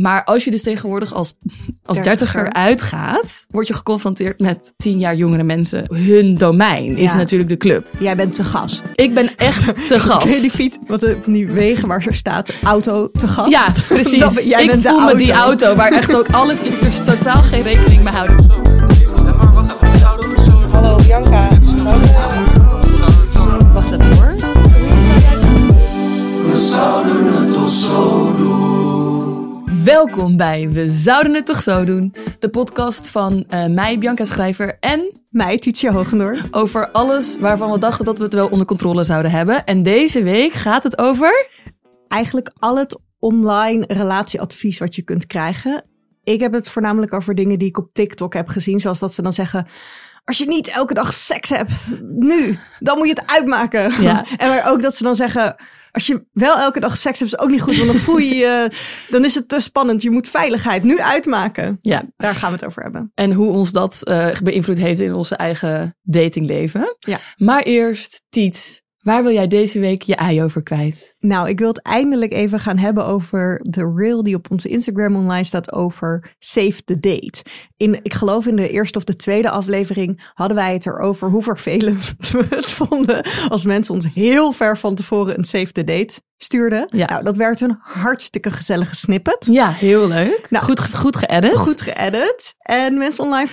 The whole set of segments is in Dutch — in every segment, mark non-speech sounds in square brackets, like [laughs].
Maar als je dus tegenwoordig als, als dertiger uitgaat, word je geconfronteerd met tien jaar jongere mensen. Hun domein is Ja. natuurlijk de club. Jij bent te gast. Ik ben echt [laughs] te gast. Ken je die fiets, wat er- van die wegen waar zo staat, auto te gast? Ja, [laughs] precies. Dat jij ik bent de voel me die auto. auto waar echt ook alle fietsers totaal geen rekening mee houden. Hallo Bianca. Wacht even hoor. Hoe zou jij Welkom bij We Zouden Het Toch Zo Doen. De podcast van eh, mij, Bianca Schrijver. En Mij, Tietje Hogendoor. over alles waarvan we dachten dat we het wel onder controle zouden hebben. En deze week gaat het over... Eigenlijk al het online relatieadvies wat je kunt krijgen. Ik heb het voornamelijk over dingen die ik op TikTok heb gezien. Zoals dat ze dan zeggen... Als je niet elke dag seks hebt, nu, dan moet je het uitmaken. Ja. [laughs] En maar ook dat ze dan zeggen... Als je wel elke dag seks hebt, is ook niet goed. Want dan voel je je... [laughs] Dan is het te spannend. Je moet veiligheid nu uitmaken. Ja, Daar gaan we het over hebben. en hoe ons dat eh, beïnvloed heeft in onze eigen datingleven. Ja. Maar eerst, Tiet, waar wil jij deze week je ei over kwijt? Nou, ik wil het eindelijk even gaan hebben over de reel die op onze Instagram online staat over Save the Date. In, ik geloof in de eerste of de tweede aflevering hadden wij het erover hoe vervelend [laughs] we het vonden als mensen ons heel ver van tevoren een Save the Date stuurden. Ja. Nou, dat werd een hartstikke gezellige snippet. Ja, heel leuk. Nou, goed, goed geëdit. Goed geëdit. En mensen online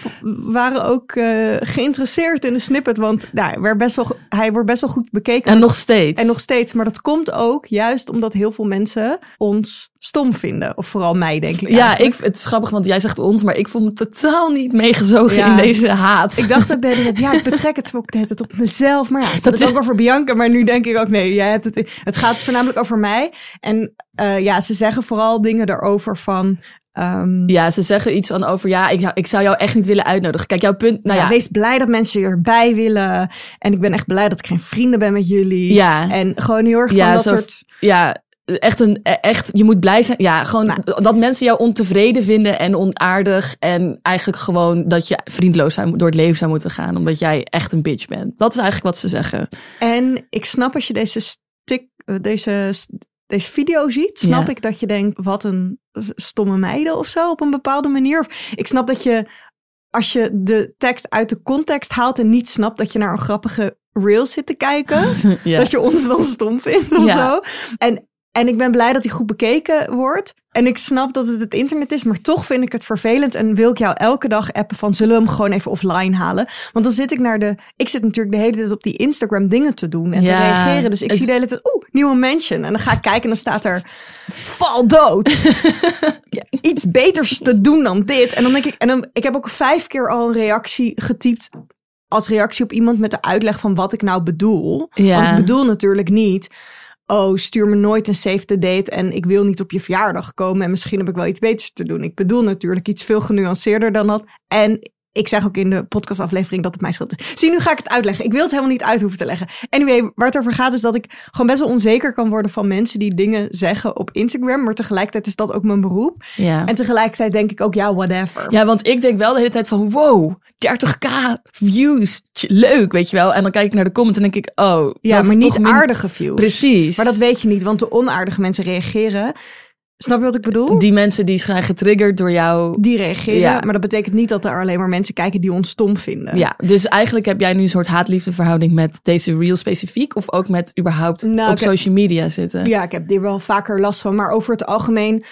waren ook eh, geïnteresseerd in de snippet. Want nou, werd best wel, hij wordt best wel goed bekeken. En nog steeds. En nog steeds. Maar dat komt ook juist omdat heel veel mensen ons stom vinden. Of vooral mij, denk ik. Ja, eigenlijk. ik, het is grappig, want jij zegt ons, maar ik voel me totaal niet meegezogen Ja. in deze haat. Ik dacht ook de hele tijd, ja, ik betrek het ook de hele tijd op mezelf. Maar ja, dat Dat is ook over Bianca. Maar nu denk ik ook, nee, jij hebt het, het gaat voornamelijk over mij. En eh, ja, ze zeggen vooral dingen erover van... ehm, Ja, ze zeggen iets aan over, ja, ik, zou- ik zou jou echt niet willen uitnodigen. Kijk, jouw punt, nou ja, ja, wees blij dat mensen je erbij willen. En ik ben echt blij dat ik geen vrienden ben met jullie. Ja. En gewoon heel erg van ja, dat soort... ja, echt een, echt, je moet blij zijn. Ja, gewoon Nou. dat mensen jou ontevreden vinden en onaardig. En eigenlijk gewoon dat je vriendloos zou, door het leven zou moeten gaan, omdat jij echt een bitch bent. Dat is eigenlijk wat ze zeggen. En ik snap als je deze, stik, eh, deze, deze video ziet, snap Ja. ik dat je denkt, wat een stomme meiden of zo, op een bepaalde manier. Of ik snap dat je, als je de tekst uit de context haalt en niet snapt dat je naar een grappige reel zit te kijken, [laughs] Ja. dat je ons dan stom vindt of Ja. zo. En, en ik ben blij dat hij goed bekeken wordt. En ik snap dat het het internet is, maar toch vind ik het vervelend. En wil ik jou elke dag appen van zullen we hem gewoon even offline halen? Want dan zit ik naar de. Ik zit natuurlijk de hele tijd op die Instagram dingen te doen en te reageren. Dus ik zie de hele tijd, oeh, nieuwe mention. En dan ga ik kijken en dan staat er val dood. [laughs] Ja, iets beters te doen dan dit. En dan denk ik, en dan, ik heb ook vijf keer al een reactie getypt als reactie op iemand met de uitleg van wat ik nou bedoel. Ja. Want ik bedoel natuurlijk niet. Oh, stuur me nooit een save date en ik wil niet op je verjaardag komen en misschien heb ik wel iets beters te doen. Ik bedoel natuurlijk iets veel genuanceerder dan dat. En ik zeg ook in de podcastaflevering dat het mijn schuld is. Zie, nu ga ik het uitleggen. Ik wil het helemaal niet uit hoeven te leggen. Anyway, waar het over gaat is dat ik gewoon best wel onzeker kan worden van mensen die dingen zeggen op Instagram. Maar tegelijkertijd is dat ook mijn beroep. Ja. En tegelijkertijd denk ik ook, ja, whatever. Ja, want ik denk wel de hele tijd van wow, 30k views, leuk, weet je wel. En dan kijk ik naar de comments en denk ik, oh, Ja, maar niet aardige views. Precies. Maar dat weet je niet, want de onaardige mensen reageren. Snap je wat ik bedoel? Die mensen die zijn getriggerd door jou. Die reageren. Ja. Maar dat betekent niet dat er alleen maar mensen kijken die ons stom vinden. Ja, dus eigenlijk heb jij nu een soort haat-liefde met deze reel specifiek. Of ook met überhaupt Nou, op heb- social media zitten. Ja, ik heb hier wel vaker last van. Maar over het algemeen,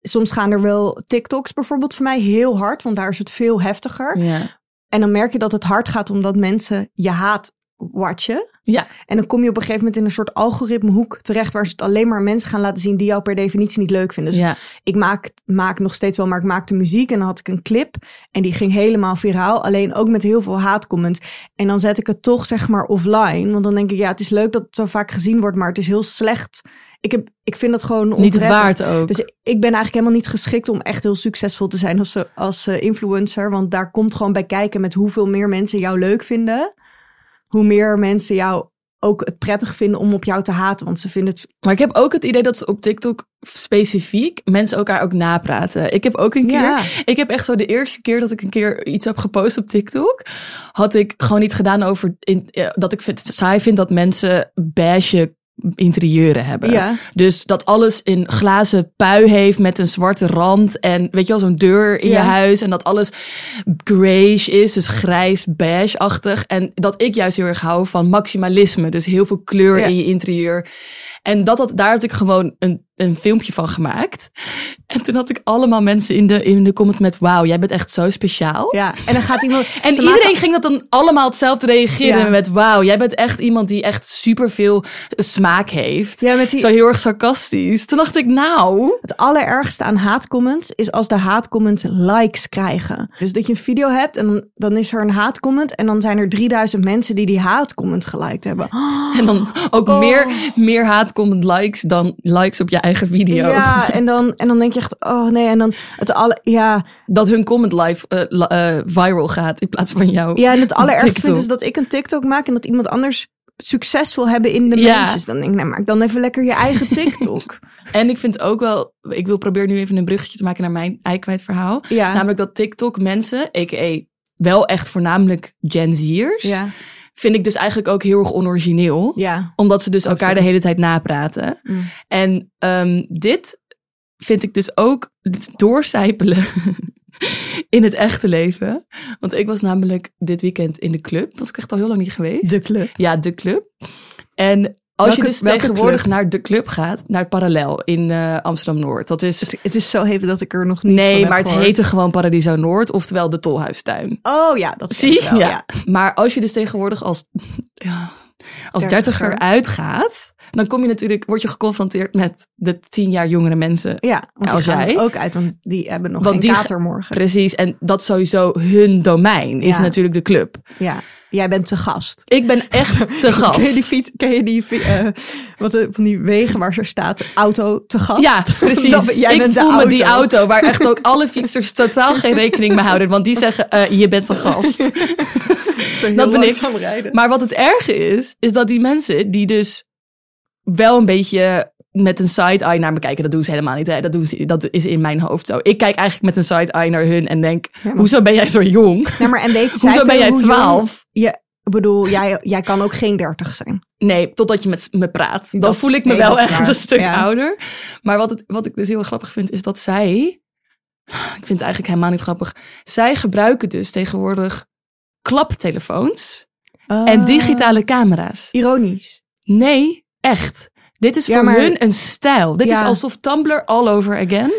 soms gaan er wel TikToks bijvoorbeeld voor mij heel hard. Want daar is het veel heftiger. Ja. En dan merk je dat het hard gaat omdat mensen je haat watchen. Ja. En dan kom je op een gegeven moment in een soort algoritmehoek terecht... waar ze het alleen maar mensen gaan laten zien die jou per definitie niet leuk vinden. Dus ja. ik maak, maak nog steeds wel, maar ik maakte muziek en dan had ik een clip. En die ging helemaal viraal. Alleen ook met heel veel haatcomments. En dan zet ik het toch zeg maar offline. Want dan denk ik, ja, het is leuk dat het zo vaak gezien wordt, maar het is heel slecht. Ik, heb, ik vind het gewoon Niet het onprettig. waard ook. Dus ik ben eigenlijk helemaal niet geschikt om echt heel succesvol te zijn als, als eh, influencer. Want daar komt gewoon bij kijken met hoeveel meer mensen jou leuk vinden. Hoe meer mensen jou ook het prettig vinden om op jou te haten. Want ze vinden het Maar ik heb ook het idee dat ze op TikTok specifiek mensen elkaar ook napraten. Ik heb ook een keer, Ja. ik heb echt zo de eerste keer dat ik een keer iets heb gepost op TikTok, had ik gewoon iets gedaan over in, ja, dat ik vind, zij vindt dat mensen beige interieuren hebben. Ja. Dus dat alles in glazen pui heeft met een zwarte rand en weet je wel zo'n deur in je huis en dat alles grayish is, dus grijs beige-achtig en dat ik juist heel erg hou van maximalisme, dus heel veel kleur Ja. in je interieur. En dat, had daar had ik gewoon een, een filmpje van gemaakt. En toen had ik allemaal mensen in de, in de comment met... Wauw, jij bent echt zo speciaal. Ja, en dan gaat iemand. En iedereen maken- ging dat dan allemaal hetzelfde reageren Ja. met... Wauw, jij bent echt iemand die echt superveel smaak heeft. Ja, met die- Zo heel erg sarcastisch. Toen dacht ik, nou... Het allerergste aan haatcomments is als de haatcomments likes krijgen. Dus dat je een video hebt en dan, dan is er een haatcomment en dan zijn er 3000 mensen die die haatcomment geliked hebben. En dan ook Oh. meer, meer haatcomment likes dan likes op je eigen video. Ja, en dan, en dan denk je echt, oh nee, en dan het alle, ja, Dat hun comment live eh, eh, viral gaat in plaats van jou. ja, en het allerergste vind is dat ik een TikTok maak en dat iemand anders succes wil hebben in de Ja. mensen. Dan denk ik, nou, maak dan even lekker je eigen [laughs] TikTok. En ik vind ook wel, ik wil proberen nu even een bruggetje te maken naar mijn eikwijd verhaal. Ja. Namelijk dat TikTok mensen, a.k.a. wel echt voornamelijk Gen Z'ers, ja, vind ik dus eigenlijk ook heel erg onorigineel. ja. Omdat ze dus elkaar de hele tijd napraten. Mm. En ehm, dit vind ik dus ook doorcijpelen [laughs] in het echte leven. Want ik was namelijk dit weekend in de club. Was ik echt al heel lang niet geweest. De club. Ja, de club. En als Welke- je dus tegenwoordig club? naar de club gaat, naar het Parallel in eh, Amsterdam-Noord. Dat is... Het, het is zo heet dat ik er nog niet van Nee, maar het gehoord. heette gewoon Paradiso Noord, oftewel de Tolhuistuin. Oh ja, dat Zie je? wel, Ja. Maar als je dus tegenwoordig als, ja, als Dertiger. dertiger uitgaat, dan kom je natuurlijk, word je geconfronteerd met de tien jaar jongere mensen. Ja, want Als jij? ook uit, want die hebben nog Want geen die- kater morgen. Precies, en dat sowieso hun domein, is Ja. natuurlijk de club. Ja, jij bent te gast. Ik ben echt te [laughs] Ken je gast. die, fiets, ken je die eh, wat de, van die wegen waar zo staat auto te gast? Ja, [laughs] precies. Dat- jij ik bent de voel me die auto waar echt ook [laughs] alle fietsers totaal geen rekening mee houden. Want die zeggen, eh, je bent een gast. Dat ben ik. rijden. Maar wat het erge is, is dat die mensen die dus wel een beetje met een side-eye naar me kijken. Dat doen ze helemaal niet. Hè? Dat, doen ze, dat is in mijn hoofd zo. Ik kijk eigenlijk met een side-eye naar hun en denk... maar- Hoezo ben jij zo jong? Ja, maar en [laughs] zij Hoezo ben jij 12? Je, ik bedoel, jij, jij kan ook geen 30 zijn. Nee, totdat je met me praat. Dan Dat- voel ik me nee, wel echt waar. een stuk Ja. ouder. Maar wat, het, wat ik dus heel grappig vind, is dat zij... Ik vind het eigenlijk helemaal niet grappig. Zij gebruiken dus tegenwoordig klaptelefoons en Ah, digitale camera's. Ironisch. Nee, echt. Dit is Ja, voor maar- hun een stijl. Dit is alsof Tumblr all over again.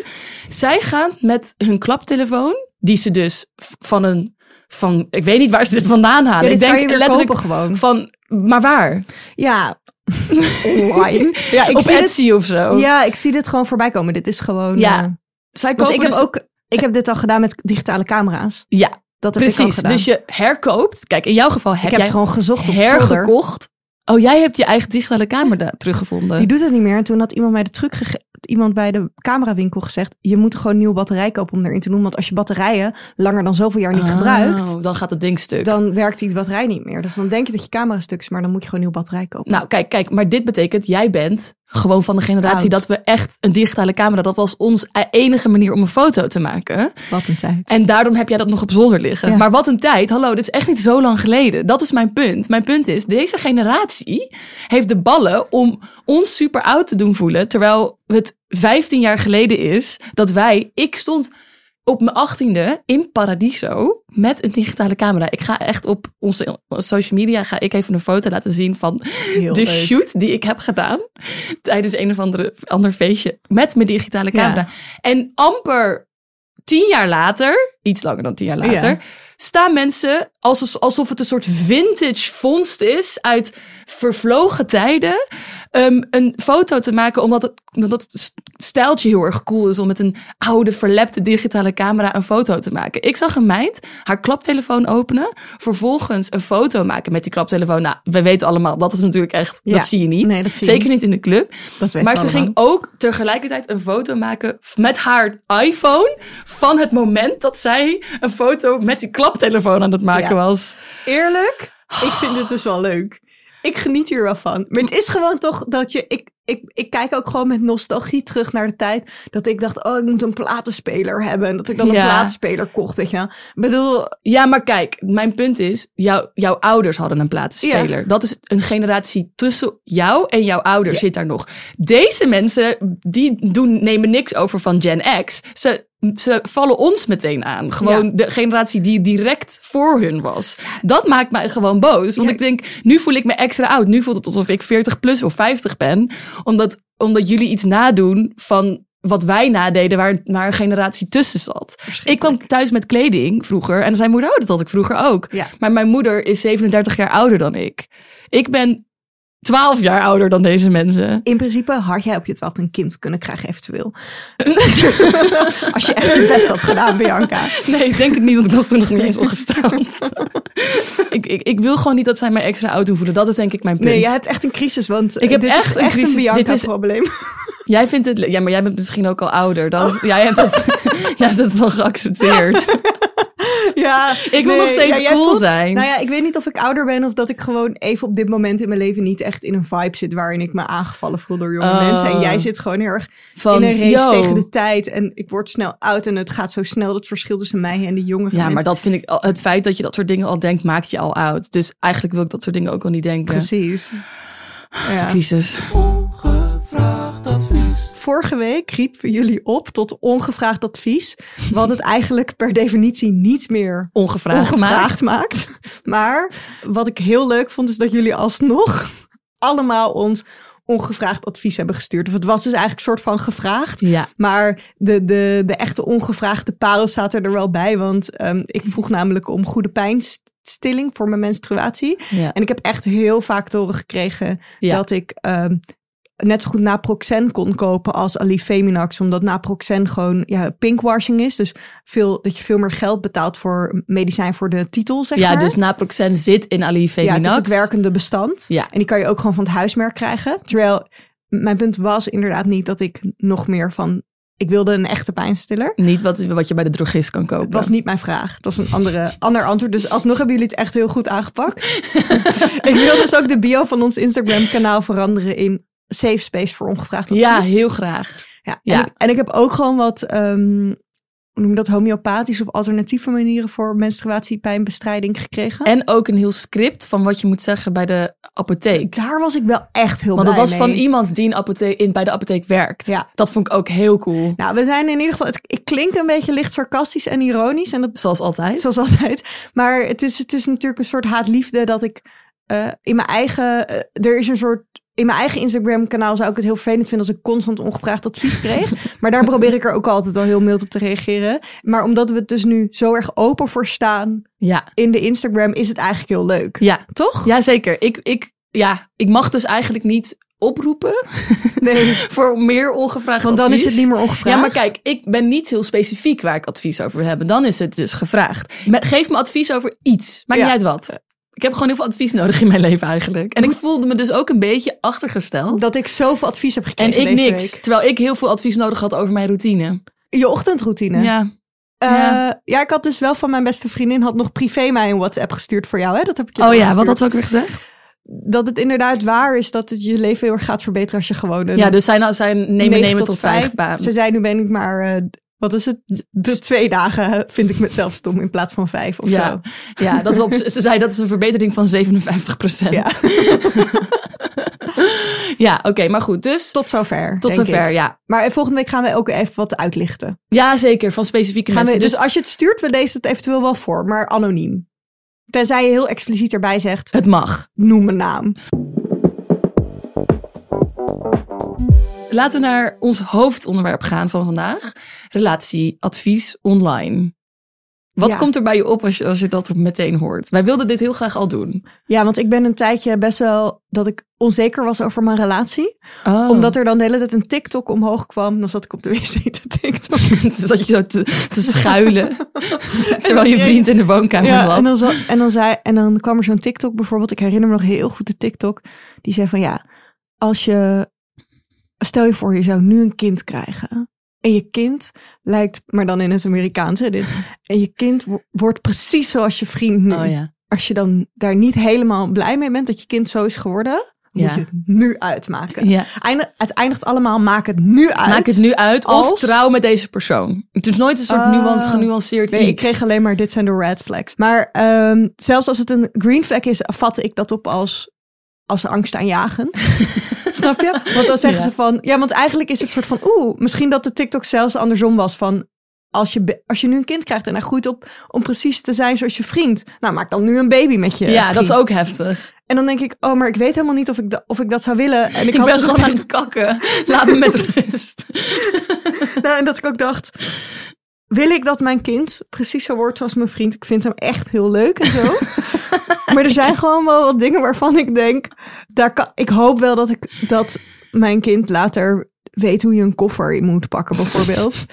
Zij gaan met hun klaptelefoon, die ze dus van een... Van, ik weet niet waar ze dit vandaan halen. Ja, dit ik denk kan je weer letterlijk kopen gewoon. van... Maar waar? Ja, online. [laughs] Ja, ik Op zie dit, Etsy of zo. ja, ik zie dit gewoon voorbij komen. Dit is gewoon... Ja, eh, Zij kopen ik heb dus- ook... Ik heb dit al gedaan met digitale camera's. Ja, Dat heb ik al precies. gedaan. Dus je herkoopt. Kijk, in jouw geval heb ik heb jij gewoon gezocht op hergekocht. Oh, jij hebt je eigen digitale camera teruggevonden. Die doet het niet meer. En toen had iemand mij de truc iemand bij de camerawinkel gezegd: je moet gewoon een nieuwe batterij kopen om erin te doen. Want als je batterijen langer dan zoveel jaar niet gebruikt, Oh, dan gaat het ding stuk. dan werkt die batterij niet meer. Dus dan denk je dat je camera stuk is, maar dan moet je gewoon een nieuwe batterij kopen. Nou, kijk, kijk, maar dit betekent, jij bent gewoon van de generatie Oud. dat we echt een digitale camera, dat was ons enige manier om een foto te maken. Wat een tijd. En daarom heb jij dat nog op zolder liggen. Ja. Maar wat een tijd. Hallo, dit is echt niet zo lang geleden. Dat is mijn punt. Mijn punt is, deze generatie heeft de ballen om ons super oud te doen voelen. Terwijl het 15 jaar geleden is dat wij... Ik stond op mijn achttiende in Paradiso met een digitale camera. Ik ga echt op onze social media ga ik even een foto laten zien van Heel de leuk. shoot die ik heb gedaan tijdens een of andere ander feestje met mijn digitale camera. En amper tien jaar later, iets langer dan tien jaar later, Ja. staan mensen alsof, alsof het een soort vintage vondst is uit vervlogen tijden. Um, een foto te maken, omdat het, omdat het stijltje heel erg cool is om met een oude, verlepte digitale camera een foto te maken. Ik zag een meid haar klaptelefoon openen, vervolgens een foto maken met die klaptelefoon. Nou, we weten allemaal, dat is natuurlijk echt, Ja. dat zie je niet. Nee, dat zie je Zeker niet. niet in de club. Dat Maar ze ging ook tegelijkertijd een foto maken met haar iPhone van het moment dat zij een foto met die klaptelefoon aan het maken Ja. was. Eerlijk, ik vind dit dus wel leuk. Ik geniet hier wel van. Maar het is gewoon toch dat je... Ik, ik, ik kijk ook gewoon met nostalgie terug naar de tijd... dat ik dacht, oh, ik moet een platenspeler hebben. En dat ik dan een platenspeler kocht, weet je wel. Ik bedoel, Ja, maar kijk, mijn punt is, jou, jouw ouders hadden een platenspeler. Dat is een generatie tussen jou en jouw ouders zit daar nog. Deze mensen, die doen, nemen niks over van Gen X. Ze, ze vallen ons meteen aan. Gewoon Ja. de generatie die direct voor hun was. Dat maakt mij gewoon boos. Want Ja. ik denk, nu voel ik me extra oud. Nu voelt het alsof ik 40 plus of 50 ben. Omdat, omdat jullie iets nadoen van wat wij nadeden, waar, waar een generatie tussen zat. Ik kwam thuis met kleding vroeger en dan zei moeder, oh, dat had ik vroeger ook. Ja. Maar mijn moeder is 37 jaar ouder dan ik. Ik ben 12 jaar ouder dan deze mensen. in principe had jij op je twaalfde een kind kunnen krijgen eventueel. [laughs] Als je echt je best had gedaan, Bianca. Nee, ik denk het niet, want ik was toen nog niet eens ongestaan. [laughs] ik, ik, ik wil gewoon niet dat zij mij extra oud voelen. Dat is denk ik mijn punt. Nee, je hebt echt een crisis, want Ik heb dit echt is een echt crisis. een Bianca-probleem. [laughs] Jij vindt het... Ja, maar jij bent misschien ook al ouder. Dan, jij, hebt het, jij hebt het al geaccepteerd. Ja, [laughs] Ik wil nog steeds cool zijn. Nou ja, ik weet niet of ik ouder ben of dat ik gewoon even op dit moment in mijn leven niet echt in een vibe zit waarin ik me aangevallen voel door jonge Oh. mensen. En jij zit gewoon heel erg Van, in een race yo. tegen de tijd en ik word snel oud en het gaat zo snel dat verschil tussen mij en de jonge Ja, mensen. maar dat vind ik... Het feit dat je dat soort dingen al denkt, maakt je al oud. Dus eigenlijk wil ik dat soort dingen ook al niet denken. Precies. Ja. Crisis. Ongevraagd advies. Vorige week riepen jullie op tot ongevraagd advies, wat het eigenlijk per definitie niet meer Ongevraagd, ongevraagd maakt. Maar wat ik heel leuk vond, is dat jullie alsnog allemaal ons ongevraagd advies hebben gestuurd. Of het was dus eigenlijk een soort van gevraagd. Ja. Maar de, de, de echte ongevraagde parel staat er wel bij. Want ehm, ik vroeg namelijk om goede pijnstilling voor mijn menstruatie. Ja. En ik heb echt heel vaak te horen gekregen Ja. dat ik ehm, net zo goed naproxen kon kopen als Alifeminax. Omdat naproxen gewoon ja, pinkwashing is. Dus veel, dat je veel meer geld betaalt voor medicijn voor de titel, zeg ja, maar. dus naproxen zit in Ali ja, het is het werkende bestand. Ja. En die kan je ook gewoon van het huismerk krijgen. Terwijl mijn punt was inderdaad niet dat ik nog meer van... Ik wilde een echte pijnstiller. Niet wat, wat je bij de drogist kan kopen. Het was niet mijn vraag. Het was een andere, [laughs] ander antwoord. Dus alsnog hebben jullie het echt heel goed aangepakt. [laughs] ik wil dus ook de bio van ons Instagram kanaal veranderen in safe space voor ongevraagd advies. Ja, heel graag. Ja, Ja. En, ik, en ik heb ook gewoon wat, hoe noem je dat, homeopathische of alternatieve manieren voor menstruatiepijnbestrijding gekregen. En ook een heel script van wat je moet zeggen bij de apotheek. daar was ik wel echt heel Want dat blij was van mee. iemand die een apotheek, in, bij de apotheek werkt. Ja. Dat vond ik ook heel cool. Nou, we zijn in ieder geval, het, ik klink een beetje licht sarcastisch en ironisch. En dat Zoals altijd. Zoals altijd. Maar het is, het is natuurlijk een soort haatliefde dat ik eh, in mijn eigen. eh, er is een soort. In mijn eigen Instagram-kanaal zou ik het heel vervelend vinden als ik constant ongevraagd advies kreeg. [laughs] maar daar probeer ik er ook altijd al heel mild op te reageren. Maar omdat we het dus nu zo erg open voor staan Ja. in de Instagram, is het eigenlijk heel leuk. Ja. Toch? ja, zeker. Ik, ik, ja, ik mag dus eigenlijk niet oproepen [laughs] Nee. voor meer ongevraagd Want dan advies. is het niet meer ongevraagd. Ja, maar kijk, ik ben niet heel specifiek waar ik advies over wil hebben. Dan is het dus gevraagd. Geef me advies over iets. Maakt Ja. niet uit wat. Ik heb gewoon heel veel advies nodig in mijn leven eigenlijk. En ik voelde me dus ook een beetje achtergesteld. Dat ik zoveel advies heb en gekregen ik deze niks. week. Terwijl ik heel veel advies nodig had over mijn routine. Je ochtendroutine. Ja. Eh, Ja. ja. ik had dus wel van mijn beste vriendin had nog privé mij een WhatsApp gestuurd voor jou. Hè? Dat heb ik je Oh ja, wat had ze ook weer gezegd? dat het inderdaad waar is dat het je leven heel erg gaat verbeteren als je gewoon een Ja, dus zij, nou, zij nemen, nemen tot vijf baan. Ze zei, nu ben ik maar, eh, wat is het? De twee dagen vind ik mezelf stom in plaats van vijf of Ja, zo. ja dat is op, ze zei dat is een verbetering van 57 procent. Ja. [laughs] Ja, oké, maar goed. Dus tot, Tot zover. denk zover, ik. ja. Maar volgende week gaan we ook even wat uitlichten. Ja, zeker. Van specifieke Gaan we, mensen. dus, als je het stuurt, we lezen het eventueel wel voor, maar anoniem. Tenzij je heel expliciet erbij zegt, het mag. noem mijn naam. Laten we naar ons hoofdonderwerp gaan van vandaag. Relatieadvies online. Wat Ja. komt er bij je op als je, als je dat meteen hoort? Wij wilden dit heel graag al doen. Ja, want ik ben een tijdje best wel dat ik onzeker was over mijn relatie. Oh. Omdat er dan de hele tijd een TikTok omhoog kwam. Dan zat ik op de wc te TikTok. [laughs] Toen zat je zo te, te schuilen. [laughs] terwijl je vriend in de woonkamer Ja, zat. en dan, zat, en, dan zei, en dan kwam er zo'n TikTok bijvoorbeeld. Ik herinner me nog heel goed de TikTok. Die zei van ja, als je... Stel je voor, je zou nu een kind krijgen. En je kind lijkt, maar dan in het Amerikaans hè, dit. [laughs] En je kind wo- wordt precies zoals je vriend nu. Oh ja. Als je dan daar niet helemaal blij mee bent dat je kind zo is geworden. Ja. Moet je het nu uitmaken. ja. Het eindigt allemaal, maak het nu uit. Maak het nu uit of trouw met deze persoon. Het is nooit een soort Ah. nuance, genuanceerd Nee, ik kreeg alleen maar dit zijn de red flags. Maar ehm, zelfs als het een green flag is, vatte ik dat op als, als angstaanjagend. [laughs] Snap je? Want dan zeggen Ja. ze van... Ja, want eigenlijk is het soort van... Oeh, misschien dat de TikTok zelfs andersom was van... Als je, als je nu een kind krijgt en hij groeit op om precies te zijn zoals je vriend. Nou, maak dan nu een baby met je ja, dat is ook heftig. En dan denk ik, oh, maar ik weet helemaal niet of ik, da- of ik dat zou willen. En ik, Ik, had ben gewoon aan het [laughs] kakken. Laat me met rust. Nou, en dat ik ook dacht, wil ik dat mijn kind precies zo wordt zoals mijn vriend? Ik vind hem echt heel leuk en zo. [laughs] maar er zijn gewoon wel wat dingen waarvan ik denk, daar kan, ik hoop wel dat ik dat mijn kind later weet hoe je een koffer in moet pakken, bijvoorbeeld.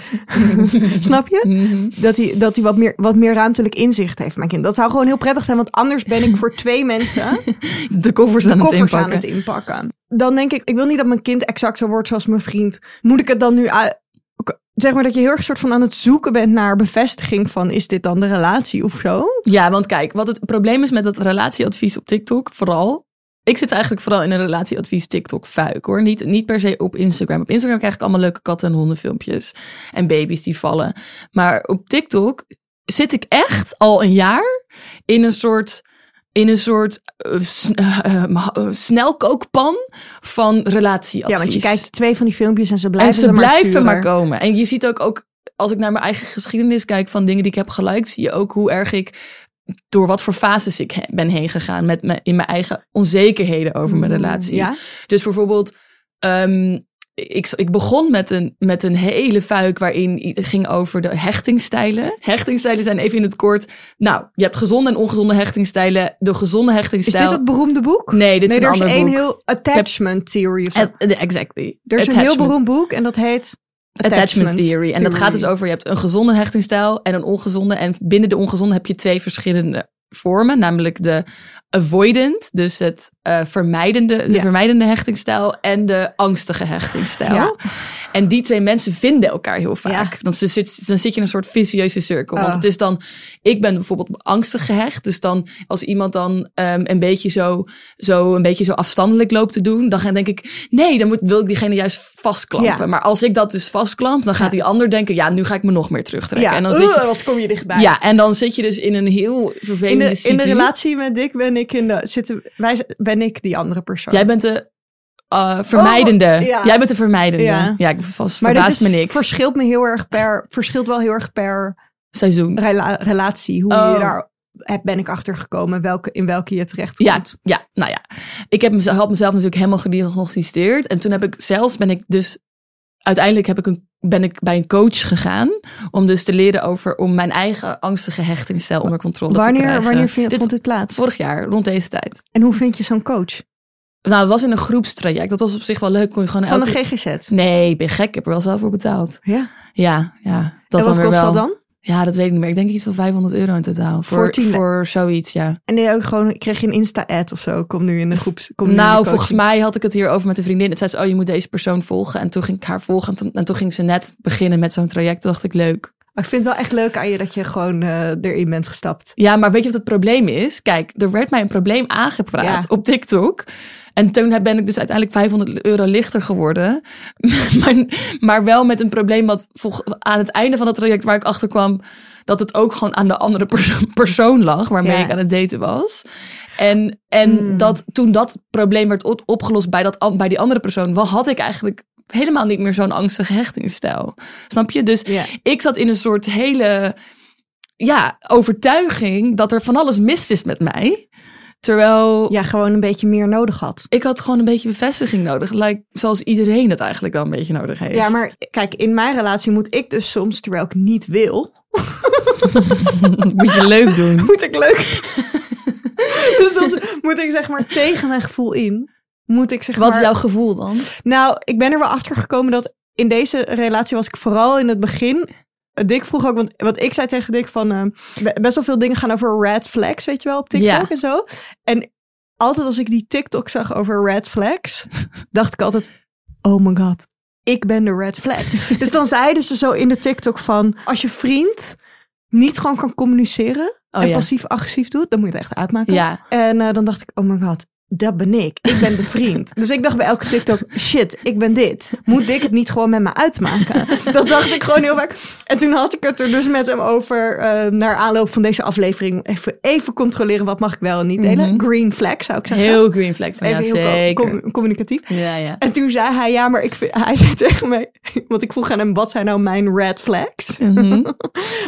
[laughs] Snap je? Mhm. Dat hij, dat hij wat, meer, wat meer ruimtelijk inzicht heeft, mijn kind. Dat zou gewoon heel prettig zijn, want anders ben ik voor twee mensen [laughs] De koffers aan de het koffers aan het inpakken. Dan denk ik, ik wil niet dat mijn kind exact zo wordt zoals mijn vriend. Moet ik het dan nu uit... Zeg maar dat je heel erg soort van aan het zoeken bent naar bevestiging van... is dit dan de relatie of zo? Ja, want kijk, wat het probleem is met dat relatieadvies op TikTok, vooral. Ik zit eigenlijk vooral in een relatieadvies TikTok fuik hoor. Niet, niet per se op Instagram. Op Instagram krijg ik allemaal leuke katten- en hondenfilmpjes. En baby's die vallen. Maar op TikTok zit ik echt al een jaar in een soort. In een soort eh, snelkookpan van relatieadvies. Ja, want je kijkt twee van die filmpjes en ze En blijven ze er maar blijven maar komen. En je ziet ook, ook, als ik naar mijn eigen geschiedenis kijk van dingen die ik heb geliked, zie je ook hoe erg ik door wat voor fases ik he- ben heen gegaan met me, in mijn eigen onzekerheden over mijn Mm, relatie. Ja? Dus bijvoorbeeld, ehm, ik, ik begon met een, met een hele fuik waarin het ging over de hechtingstijlen. Hechtingstijlen zijn even in het kort. Nou, je hebt gezonde en ongezonde hechtingstijlen. De gezonde Is hechtingstijl. dit het beroemde boek? Nee, dit nee, is er een is ander één boek. heel attachment theory of zo. Eh, eh, Exactly. Er is een heel beroemd boek en dat heet... Attachment theory. En dat gaat dus over, je hebt een gezonde hechtingstijl en een ongezonde. En binnen de ongezonde heb je twee verschillende vormen. Namelijk de avoidant, dus het eh, vermijdende, de Ja. vermijdende hechtingstijl. En de angstige hechtingstijl. Ja. En die twee mensen vinden elkaar heel vaak. Ja. Dan, zit, dan zit je in een soort vicieuze cirkel. Want Oh. het is dan, ik ben bijvoorbeeld angstig gehecht. Dus dan, als iemand dan ehm, een, beetje zo, zo, een beetje zo afstandelijk loopt te doen, dan denk ik, nee, dan moet, wil ik diegene juist vastklampen. Maar als ik dat dus vastklamp, dan gaat die ander denken, ja, nu ga ik me nog meer terugtrekken. En dan zit je, wat kom je dichtbij. ja, en dan zit je dus in een heel in, de, in de situatie. relatie met Dick ben ik, in de, zitten, wij, ben ik die andere persoon. Jij bent de uh, vermijdende. Oh, ja. Jij bent de vermijdende. Ja. Ja, ik vast maar dit verbaast is, me niks. verschilt me heel erg per, verschilt wel heel erg per Seizoen. rela- relatie. Hoe Oh. je daar heb, ben ik achter gekomen, welke, in welke je terecht Ja, komt. ja, nou ja. Ik heb mezelf, had mezelf natuurlijk helemaal gediagnosticeerd. En toen heb ik zelfs ben ik dus uiteindelijk heb ik een, ben ik bij een coach gegaan om dus te leren over om mijn eigen angstige hechtingsstijl onder controle te krijgen. wanneer Dit vond dit plaats? vorig jaar rond deze tijd. En hoe vind je zo'n coach? Nou, het was in een groepstraject. Dat was op zich wel leuk. Kon je gewoon Van elke... een GGZ? Nee, ik ben gek. Ik heb er wel zelf voor betaald. Ja. Ja, ja. Dat en wat weer kost wel. dat dan? Ja, dat weet ik niet meer. Ik denk iets van 500 euro in totaal. Voor, Voor tien- voor zoiets, ja. En nee, ook gewoon, kreeg je een Insta-ad of zo? Kom nu in de groep. Kom de Nou, volgens mij had ik het hier over met een vriendin. Het zei ze, oh, je moet deze persoon volgen. En toen ging ik haar volgen. En toen, en toen ging ze net beginnen met zo'n traject. Toen dacht ik, leuk. Maar ik vind het wel echt leuk aan je dat je gewoon eh, erin bent gestapt. Ja, maar weet je wat het probleem is? Kijk, er werd mij een probleem aangepraat Ja. op TikTok. En toen ben ik dus uiteindelijk 500 euro lichter geworden. [laughs] maar, maar wel met een probleem wat aan het einde van het traject waar ik achter kwam... dat het ook gewoon aan de andere perso- [laughs] persoon lag waarmee Ja. ik aan het daten was. En, en Hmm. dat toen dat probleem werd op- opgelost bij, dat, bij die andere persoon... wel had ik eigenlijk helemaal niet meer zo'n angstige hechtingsstijl. Snap je? Dus Ja. ik zat in een soort hele ja, overtuiging dat er van alles mis is met mij. Terwijl Ja, gewoon een beetje meer nodig had. ik had gewoon een beetje bevestiging nodig. Like, zoals iedereen het eigenlijk wel een beetje nodig heeft. Ja, maar kijk, in mijn relatie moet ik dus soms, terwijl ik niet wil, [laughs] Moet je leuk doen. [laughs] moet ik leuk. [laughs] dus soms moet ik zeg maar tegen mijn gevoel in, moet ik zeg Wat maar. is jouw gevoel dan? Nou, ik ben er wel achter gekomen dat in deze relatie was ik vooral in het begin. Dick vroeg ook, want wat ik zei tegen Dick van eh, be- best wel veel dingen gaan over red flags, weet je wel, op TikTok Ja. en zo. En altijd als ik die TikTok zag over red flags, [laughs] dacht ik altijd, oh my god, ik ben de red flag. [laughs] dus dan zeiden ze zo in de TikTok van, als je vriend niet gewoon kan communiceren Oh en ja. passief-agressief doet, dan moet je het echt uitmaken. Ja. En eh, dan dacht ik, oh my god, dat ben ik. Ik ben de vriend. [laughs] dus ik dacht bij elke TikTok, shit, ik ben dit. Moet ik het niet gewoon met me uitmaken? [laughs] dat dacht ik gewoon heel vaak. En toen had ik het er dus met hem over, eh, naar aanloop van deze aflevering, even, even controleren wat mag ik wel en niet delen. Mhm. Green flag zou ik zeggen. Heel green flag van even ja, zeker. com- communicatief. Ja, ja. En toen zei hij, ja, maar ik vind, hij zei tegen mij, want ik vroeg aan hem, wat zijn nou mijn red flags? Mhm. [laughs]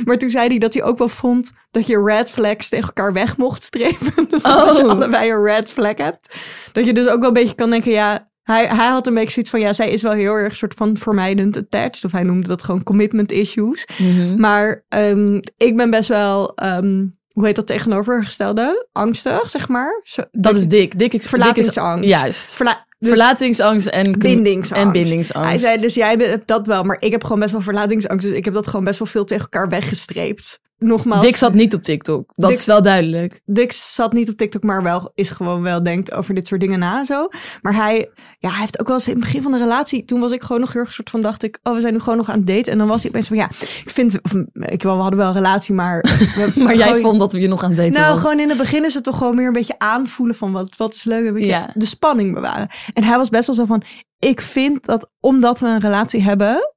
Maar toen zei hij dat hij ook wel vond dat je red flags tegen elkaar weg mocht streven. [laughs] Dus dat als je Oh. allebei een red flag hebt. Dat je dus ook wel een beetje kan denken, ja, hij, hij had een beetje zoiets van, ja, zij is wel heel erg soort van vermijdend attached. Of hij noemde dat gewoon commitment issues. Mhm. Maar ehm, ik ben best wel, ehm, hoe heet dat tegenovergestelde? Angstig, zeg maar. Zo, Dat is dik. Dik is Verlatingsangst. dik is- Juist. verla- dus Verlatingsangst en bindingsangst. En bindingsangst. Hij zei dus, jij hebt dat wel, maar ik heb gewoon best wel verlatingsangst. Dus ik heb dat gewoon best wel veel tegen elkaar weggestreept. Nogmaals. Dick zat niet op TikTok. Dat Dick- is wel duidelijk. Dick zat niet op TikTok, maar wel is gewoon wel denkt over dit soort dingen na zo. Maar hij, ja, hij heeft ook wel eens in het begin van de relatie, toen was ik gewoon nog heel erg soort van dacht ik, oh, we zijn nu gewoon nog aan het daten. En dan was hij opeens van, ja, ik vind, of, ik wel, we hadden wel een relatie, maar. [laughs] we- Maar jij gewoon- vond dat we je nog aan het daten Nou, was. gewoon in het begin is het toch gewoon meer een beetje aanvoelen van wat, wat is leuk. Beetje Ja. de spanning bewaren. En hij was best wel zo van, ik vind dat omdat we een relatie hebben,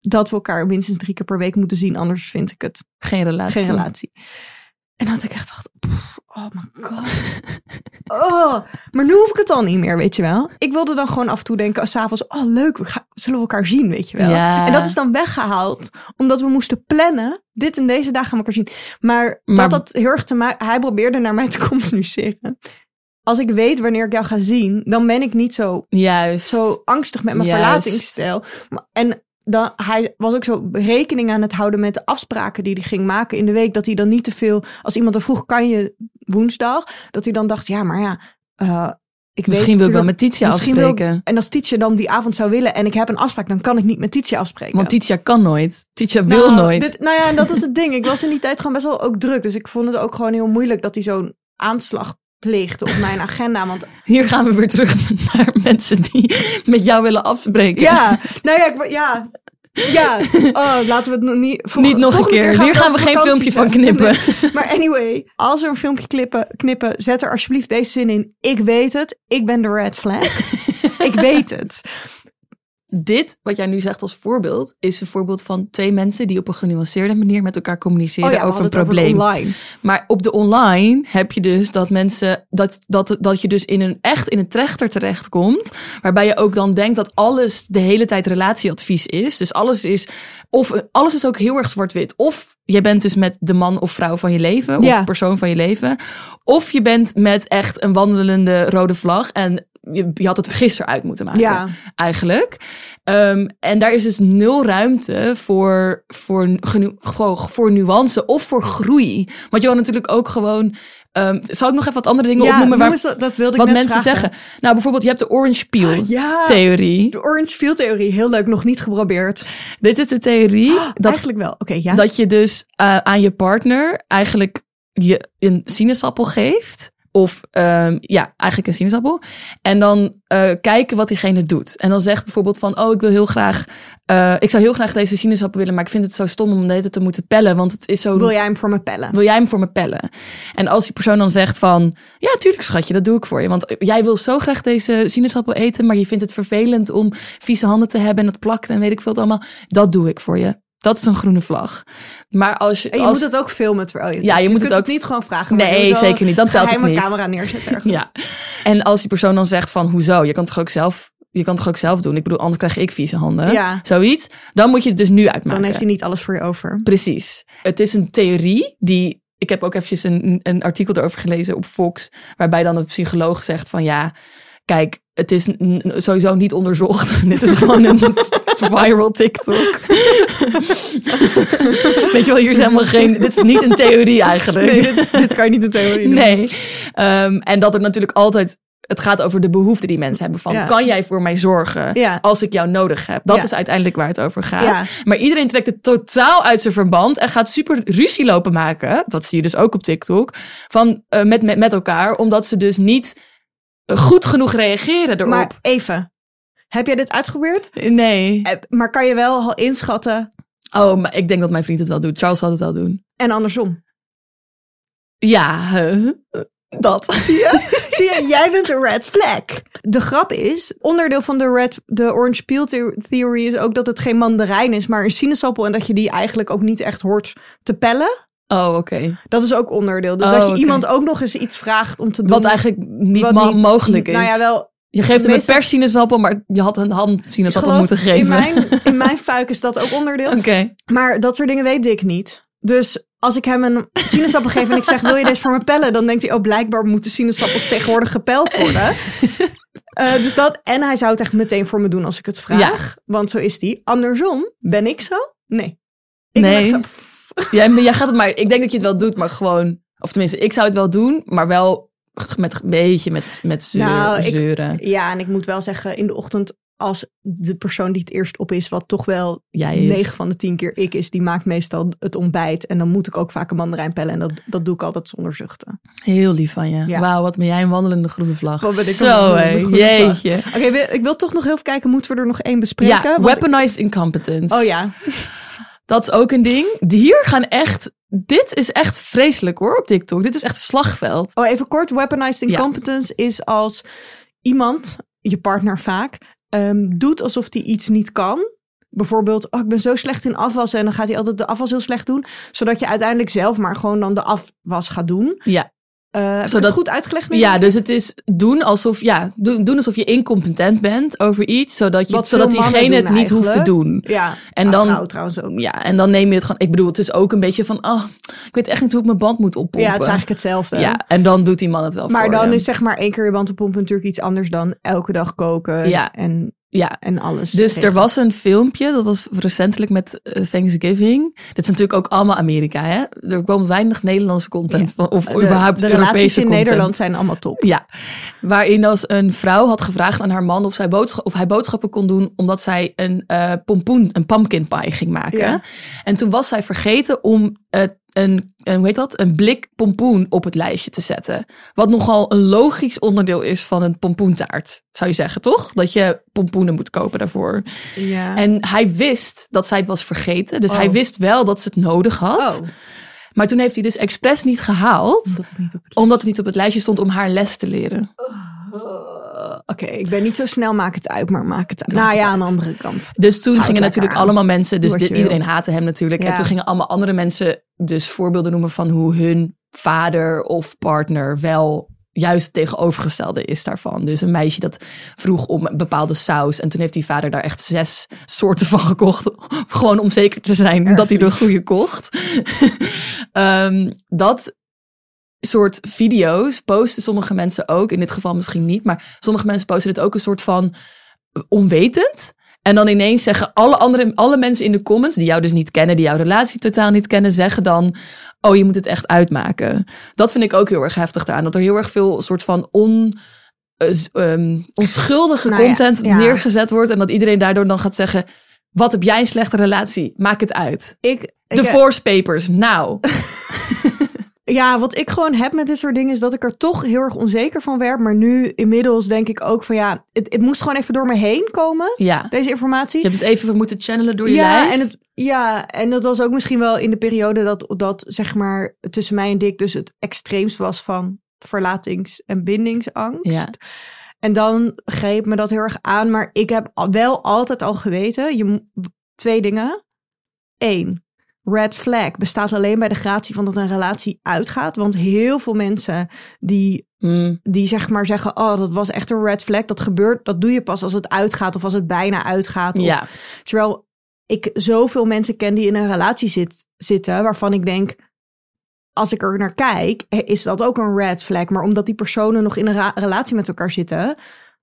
dat we elkaar minstens drie keer per week moeten zien. Anders vind ik het Geen relatie. geen relatie. En dat ik echt dacht, pff, oh my god. Oh, maar nu hoef ik het al niet meer, weet je wel. Ik wilde dan gewoon af en toe denken, als 's avonds, oh leuk, we gaan, zullen we elkaar zien, weet je wel. Ja. En dat is dan weggehaald, omdat we moesten plannen, dit en deze dag gaan we elkaar zien. Maar, Maar- dat had heel erg te maken, hij probeerde naar mij te [laughs] communiceren. Als ik weet wanneer ik jou ga zien, dan ben ik niet zo Juist. zo angstig met mijn Juist. verlatingsstijl. En dan, hij was ook zo rekening aan het houden met de afspraken die hij ging maken in de week. Dat hij dan niet te veel, als iemand er vroeg, kan je woensdag? Dat hij dan dacht, ja, maar ja, eh, ik Misschien weet wil ik wel met Titia wil- afspreken. en als Tietje dan die avond zou willen en ik heb een afspraak, dan kan ik niet met Tietje afspreken. Want Titia kan nooit. Titia wil Nou, nooit. Dit, nou ja, en dat is het ding. Ik was in die tijd gewoon best wel ook druk. Dus ik vond het ook gewoon heel moeilijk dat hij zo'n aanslag pleegde op mijn agenda. Want Hier gaan we weer terug naar mensen die met jou willen afspreken. Ja, nou ja, ik, ja. Ja, oh, laten we het nog niet... volg- Niet nog een keer. gaan Hier gaan we geen filmpje van knippen. Nee. Maar anyway, als er een filmpje klippen, knippen, zet er alsjeblieft deze zin in. Ik weet het, ik ben de red flag. ik weet het. Dit, wat jij nu zegt als voorbeeld, is een voorbeeld van twee mensen die op een genuanceerde manier met elkaar communiceren Oh ja, over een over probleem. online. Maar op de online heb je dus dat mensen dat, dat, dat je dus in een echt in een trechter terechtkomt. Waarbij je ook dan denkt dat alles de hele tijd relatieadvies is. Dus alles is, of alles is ook heel erg zwart-wit. Of je bent dus met de man of vrouw van je leven, of Ja. persoon van je leven. Of je bent met echt een wandelende rode vlag. En je, je had het gisteren uit moeten maken Ja. eigenlijk. Ehm, en daar is dus nul ruimte voor, voor, genu- voor nuance of voor groei. Want je wil natuurlijk ook gewoon. ehm zal ik nog even wat andere dingen Ja, opnoemen? noem Waar, dat, dat wilde ik wat mensen vragen. zeggen. Nou, bijvoorbeeld, je hebt de orange peel Ja, theorie. de orange peel theorie. Heel leuk, nog niet geprobeerd. Dit is de theorie dat, Eigenlijk wel. Oké, ja. dat je dus eh, aan je partner eigenlijk je een sinaasappel geeft. Of ehm, ja, eigenlijk een sinaasappel. En dan eh, kijken wat diegene doet. En dan zegt bijvoorbeeld van, oh, ik wil heel graag, eh, ik zou heel graag deze sinaasappel willen, maar ik vind het zo stom om deze te moeten pellen, want het is zo. Wil jij hem voor me pellen? Wil jij hem voor me pellen? En als die persoon dan zegt van, ja, tuurlijk schatje, dat doe ik voor je. Want jij wil zo graag deze sinaasappel eten, maar je vindt het vervelend om vieze handen te hebben en het plakt en weet ik veel het allemaal. Dat doe ik voor je. Dat is een groene vlag. Maar als je, En je als, moet het ook filmen terwijl je het Ja, doet. je moet kunt het ook- niet gewoon vragen. Nee, zeker niet. Dan telt het niet. camera neerzetten ergens. Ja. En als die persoon dan zegt van, hoezo? Je kan toch ook zelf, je kan toch ook zelf doen? Ik bedoel, anders krijg ik vieze handen. Ja. Zoiets. Dan moet je het dus nu uitmaken. Dan heeft hij niet alles voor je over. Precies. Het is een theorie die. Ik heb ook eventjes een, een artikel erover gelezen op Fox. Waarbij dan een psycholoog zegt van ja. Kijk, het is sowieso niet onderzocht. [laughs] Dit is gewoon een viral TikTok. [laughs] Weet je wel, hier is helemaal geen. Dit is niet een theorie eigenlijk. Nee, dit, dit kan je niet een theorie noemen. Nee. Ehm, en dat er natuurlijk altijd. Het gaat over de behoeften die mensen hebben. Van, Ja. kan jij voor mij zorgen Ja. als ik jou nodig heb? Dat Ja. is uiteindelijk waar het over gaat. Maar iedereen trekt het totaal uit zijn verband en gaat super ruzie lopen maken. Dat zie je dus ook op TikTok. Van, eh, met, met, met elkaar, omdat ze dus niet goed genoeg reageren erop. Maar even. Heb jij dit uitgeprobeerd? Nee. Eh, Maar kan je wel al inschatten Oh, maar ik denk dat mijn vriend het wel doet. Charles zal het wel doen. en andersom? Ja, dat. [laughs] Zie je, jij bent een red flag. De grap is, onderdeel van de, red, de orange peel the- theory is ook dat het geen mandarijn is, maar een sinaasappel. En dat je die eigenlijk ook niet echt hoort te pellen. Oh, oké. Dat is ook onderdeel. Dus Oh, dat je oké. iemand ook nog eens iets vraagt om te doen. Wat eigenlijk niet, wat ma- niet- mogelijk is. Nou ja, wel. je geeft hem een persinaasappel, maar je had een hand Ik sinaasappel moeten geven. in mijn, [laughs] in mijn fuik is dat ook onderdeel. Oké. Maar dat soort dingen weet Dick niet. Dus als ik hem een sinaasappel geef en ik zeg, wil je deze voor me pellen? Dan denkt hij, oh, blijkbaar moeten sinaasappels tegenwoordig gepeld worden. [laughs] Eh, dus dat, en hij zou het echt meteen voor me doen als ik het vraag. Want zo is die. Andersom, ben ik zo? Nee. Ik ben Nee. echt zo, Jij, jij gaat het maar. Ik denk dat je het wel doet, maar gewoon. Of tenminste, ik zou het wel doen, maar wel met een beetje met, met zeur- Nou, ik- zeuren. Ja, en ik moet wel zeggen, in de ochtend, als de persoon die het eerst op is, wat toch wel Jij is. 9 van de 10 keer ik is, die maakt meestal het ontbijt. En dan moet ik ook vaak een mandarijn pellen. En dat, dat doe ik altijd zonder zuchten. Heel lief van je. Ja. Wauw, wat ben jij een wandelende groene vlag. Wat ben ik een Zo, vlag. Jeetje. Oké, ik wil toch nog heel even kijken, moeten we er nog één bespreken? Ja, Want- weaponized incompetence. Oh ja, [laughs] Dat is ook een ding. Hier gaan echt. Dit is echt vreselijk hoor op TikTok. Dit is echt een slagveld. Oh, even kort. Weaponized Ja. incompetence is als iemand, je partner vaak, ehm, doet alsof hij iets niet kan. Bijvoorbeeld, oh, ik ben zo slecht in afwassen. En dan gaat hij altijd de afwas heel slecht doen. Zodat je uiteindelijk zelf maar gewoon dan de afwas gaat doen. Ja. Heb ik Zodat- het goed uitgelegd nu? Ja, dus het is doen alsof, ja, doen, doen alsof je incompetent bent over iets, zodat, je, Wat zodat diegene het niet hoeft te doen. Ja, En dan- vrouw trouwens ook. Ja, en dan neem je het gewoon. Ik bedoel, het is ook een beetje van, ah, ik weet echt niet hoe ik mijn band moet oppompen. Ja, het is eigenlijk hetzelfde. Ja, en dan doet die man het wel Maar voor dan je. is zeg maar één keer je band pompen natuurlijk iets anders dan elke dag koken Ja. en, Ja, en alles. Dus er was een filmpje, dat was recentelijk met eh, Thanksgiving. Dit is natuurlijk ook allemaal Amerika, hè? Er komt weinig Nederlandse content van, of de, überhaupt de relaties Europese in content. Nederland zijn allemaal top. Ja, waarin als een vrouw had gevraagd aan haar man of, zij boodschap, of hij boodschappen kon doen, omdat zij een eh, pompoen, een pumpkin pie ging maken. Ja. En toen was zij vergeten om eh, een, een, hoe heet dat, een blik pompoen op het lijstje te zetten. Wat nogal een logisch onderdeel is van een pompoentaart, zou je zeggen, toch? Dat je pompoenen moet kopen daarvoor. Ja. En hij wist dat zij het was vergeten. Dus Oh. hij wist wel dat ze het nodig had. oh, Maar toen heeft hij dus expres niet gehaald. dat het niet op het Omdat het niet op het lijstje stond om haar les te leren. Uh, Oké, ik ben niet zo snel, maak het uit, maar maak het uit. Maak nou ja, uit. aan de andere kant. Dus toen Houd gingen natuurlijk aan. allemaal mensen, dus dit- iedereen haatte hem natuurlijk. En toen gingen allemaal andere mensen dus voorbeelden noemen van hoe hun vader of partner wel juist tegenovergestelde is daarvan. Dus een meisje dat vroeg om een bepaalde saus. En toen heeft die vader daar echt zes soorten van gekocht. [laughs] Gewoon om zeker te zijn dat hij de goede kocht. [laughs] Ehm, dat soort video's posten sommige mensen ook. In dit geval misschien niet. Maar sommige mensen posten het ook een soort van onwetend. En dan ineens zeggen alle, andere, alle mensen in de comments, die jou dus niet kennen, die jouw relatie totaal niet kennen, zeggen dan: Oh, je moet het echt uitmaken. Dat vind ik ook heel erg heftig daaraan. Dat er heel erg veel soort van on, eh, ehm, onschuldige Nou content ja. neergezet wordt. En dat iedereen daardoor dan gaat zeggen: Wat heb jij een slechte relatie? Maak het uit. Ik, ik, Divorce papers, nou. [laughs] ja, wat ik gewoon heb met dit soort dingen is dat ik er toch heel erg onzeker van werd. Maar nu inmiddels denk ik ook van ja, het, het moest gewoon even door me heen komen, Ja. deze informatie. Je hebt het even moeten channelen door je ja, lijf. En het, ja, en dat was ook misschien wel in de periode dat, dat zeg maar tussen mij en Dick dus het extreemst was van verlatings- en bindingsangst. Ja. En dan greep me dat heel erg aan. Maar ik heb wel altijd al geweten, je, twee dingen. Eén, red flag bestaat alleen bij de gratie van dat een relatie uitgaat. Want heel veel mensen die Hmm. die zeg maar zeggen: Oh, dat was echt een red flag. Dat gebeurt, dat doe je pas als het uitgaat of als het bijna uitgaat. Of. Terwijl ik zoveel mensen ken die in een relatie zit, zitten, waarvan ik denk. Als ik er naar kijk, is dat ook een red flag. Maar omdat die personen nog in een relatie met elkaar zitten,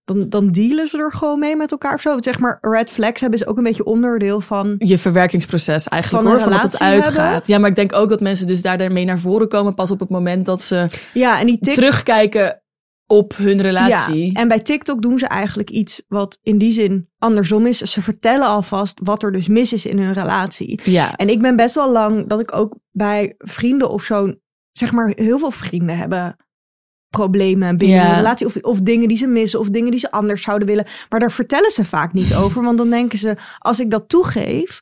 dan, dan dealen ze er gewoon mee met elkaar of zo. Zeg maar, red flags hebben is ook een beetje onderdeel van. je verwerkingsproces eigenlijk Van hoor, van dat het uitgaat. hebben. Ja, maar ik denk ook dat mensen dus daar daarmee naar voren komen pas op het moment dat ze Ja, en die tik, terugkijken op hun relatie. Ja, en bij TikTok doen ze eigenlijk iets wat in die zin andersom is. Ze vertellen alvast wat er dus mis is in hun relatie. ja. En ik ben best wel lang dat ik ook bij vrienden of zo, zeg maar, heel veel vrienden hebben problemen binnen Ja. hun relatie. Of, of dingen die ze missen, of dingen die ze anders zouden willen. Maar daar vertellen ze vaak niet [laughs] over. Want dan denken ze, als ik dat toegeef,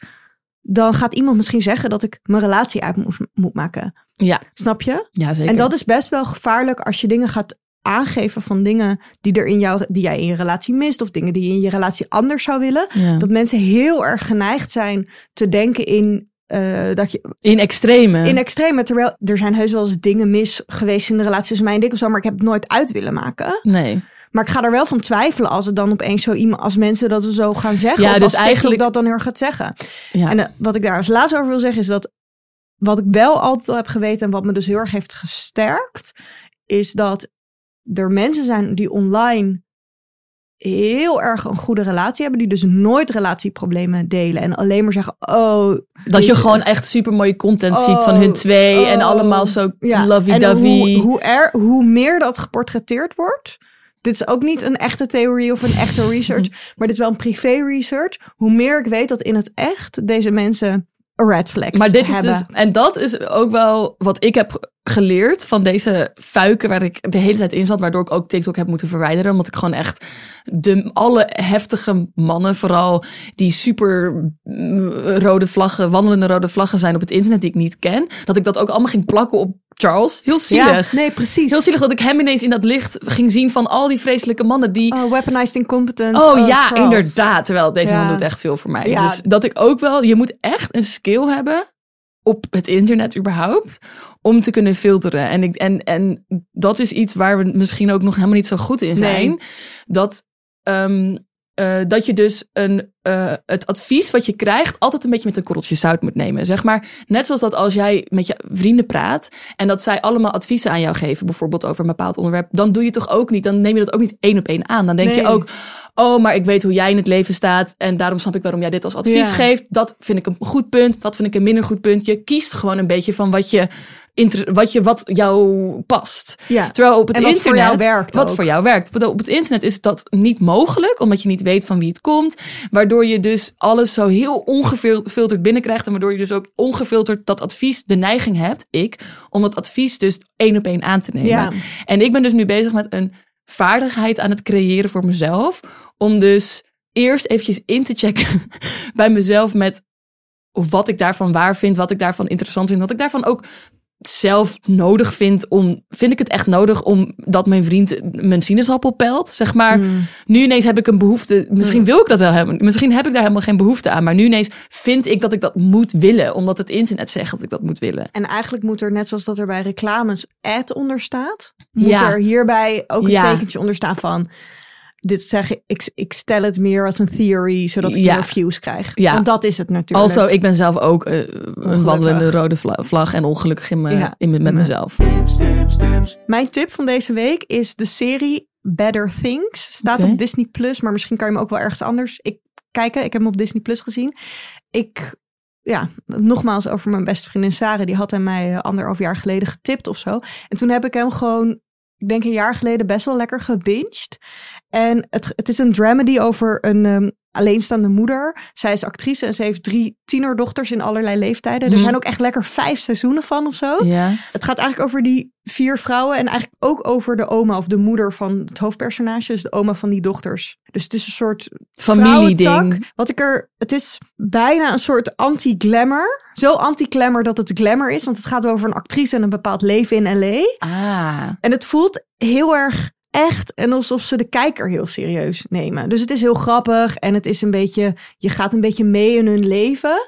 dan gaat iemand misschien zeggen dat ik mijn relatie uit moet, moet maken. ja. Snap je? ja, zeker. En dat is best wel gevaarlijk als je dingen gaat aangeven van dingen die, er in jou, die jij in je relatie mist. Of dingen die je in je relatie anders zou willen. Ja. Dat mensen heel erg geneigd zijn te denken in eh, dat je In extreme. in extreme, terwijl er zijn heus wel eens dingen mis geweest in de relatie tussen mij en Dick of zo, maar ik heb het nooit uit willen maken. nee. Maar ik ga er wel van twijfelen als het dan opeens zo iemand, als mensen dat zo gaan zeggen, Ja, of dus eigenlijk- dat dan heel gaat zeggen. Ja. En eh, wat ik daar als laatste over wil zeggen is dat wat ik wel altijd al heb geweten en wat me dus heel erg heeft gesterkt, is dat er mensen zijn die online heel erg een goede relatie hebben, die dus nooit relatieproblemen delen en alleen maar zeggen, oh, dat je gewoon echt super mooie content ziet van Oh, hun twee. en oh. allemaal zo Ja, lovey-dovey. Hoe, hoe, er, hoe meer dat geportretteerd wordt. Dit is ook niet een echte theorie of een echte research. [laughs] maar dit is wel een privé research. Hoe meer ik weet dat in het echt deze mensen red flags Maar dit is hebben. dus, en dat is ook wel wat ik heb geleerd van deze fuiken waar ik de hele tijd in zat, waardoor ik ook TikTok heb moeten verwijderen, omdat ik gewoon echt de alle heftige mannen, vooral die super mm, rode vlaggen, wandelende rode vlaggen zijn op het internet die ik niet ken, dat ik dat ook allemaal ging plakken op Charles. Heel zielig. Ja, nee, precies. Heel zielig dat ik hem ineens in dat licht ging zien van al die vreselijke mannen die Oh, weaponized incompetence. Oh, ja, Charles. inderdaad. Terwijl deze Ja. man doet echt veel voor mij. Ja. Dus dat ik ook wel, je moet echt een skill hebben op het internet überhaupt om te kunnen filteren. En, ik, en, en dat is iets waar we misschien ook nog helemaal niet zo goed in zijn. Nee. Dat, ehm, eh, dat je dus een, eh, het advies wat je krijgt altijd een beetje met een korreltje zout moet nemen. Zeg maar, net zoals dat als jij met je vrienden praat en dat zij allemaal adviezen aan jou geven, bijvoorbeeld over een bepaald onderwerp, dan doe je toch ook niet, dan neem je dat ook niet één op één aan. Dan denk je ook, oh, maar ik weet hoe jij in het leven staat en daarom snap ik waarom jij dit als advies Ja. geeft. Dat vind ik een goed punt, dat vind ik een minder goed punt. Je kiest gewoon een beetje van wat je, wat, je, wat jou past. Ja. Terwijl op het En wat internet, voor jou werkt wat ook. voor jou werkt. Op het internet is dat niet mogelijk, omdat je niet weet van wie het komt. Waardoor je dus alles zo heel ongefilterd binnenkrijgt. En waardoor je dus ook ongefilterd dat advies de neiging hebt, ik, om dat advies dus één op één aan te nemen. Ja. En ik ben dus nu bezig met een vaardigheid aan het creëren voor mezelf. Om dus eerst eventjes in te checken [laughs] bij mezelf met wat ik daarvan waar vind, wat ik daarvan interessant vind, wat ik daarvan ook zelf nodig vind om vind ik het echt nodig om dat mijn vriend mijn sinaasappel pelt zeg maar nu ineens heb ik een behoefte misschien wil ik dat wel hebben misschien heb ik daar helemaal geen behoefte aan maar nu ineens vind ik dat ik dat moet willen omdat het internet zegt dat ik dat moet willen En eigenlijk moet er, net zoals dat er bij reclames ad onder staat, moet Ja. er hierbij ook een Ja. tekentje onder staan van. Dit zeg ik, ik, stel het meer als een theory, zodat ik Ja. meer views krijg. Ja. Want dat is het natuurlijk. also ik ben zelf ook eh, een wandelende rode vla- vlag en ongelukkig in me, Ja. in me- met mezelf Tips, tips, tips. Mijn tip van deze week is de serie Better Things. Staat op Disney Plus, maar misschien kan je hem ook wel ergens anders ik, kijken. Ik heb hem op Disney Plus gezien. Ik, ja, nogmaals over mijn beste vriendin Sarah. Die had hij mij eh, anderhalf jaar geleden getipt of zo. En toen heb ik hem gewoon, ik denk een jaar geleden, best wel lekker gebinged. En het, het is een dramedy over een, ehm, alleenstaande moeder. Zij is actrice en ze heeft drie tienerdochters in allerlei leeftijden. Er Mhm. zijn ook echt lekker vijf seizoenen van of zo. Ja. Het gaat eigenlijk over die vier vrouwen en eigenlijk ook over de oma of de moeder van het hoofdpersonage. Dus de oma van die dochters. Dus het is een soort Familieding. Wat ik er, het is bijna een soort anti-glamour. Zo anti-glamour dat het glamour is, want het gaat over een actrice en een bepaald leven in LA. Ah. En het voelt heel erg echt en alsof ze de kijker heel serieus nemen. Dus het is heel grappig en het is een beetje, je gaat een beetje mee in hun leven.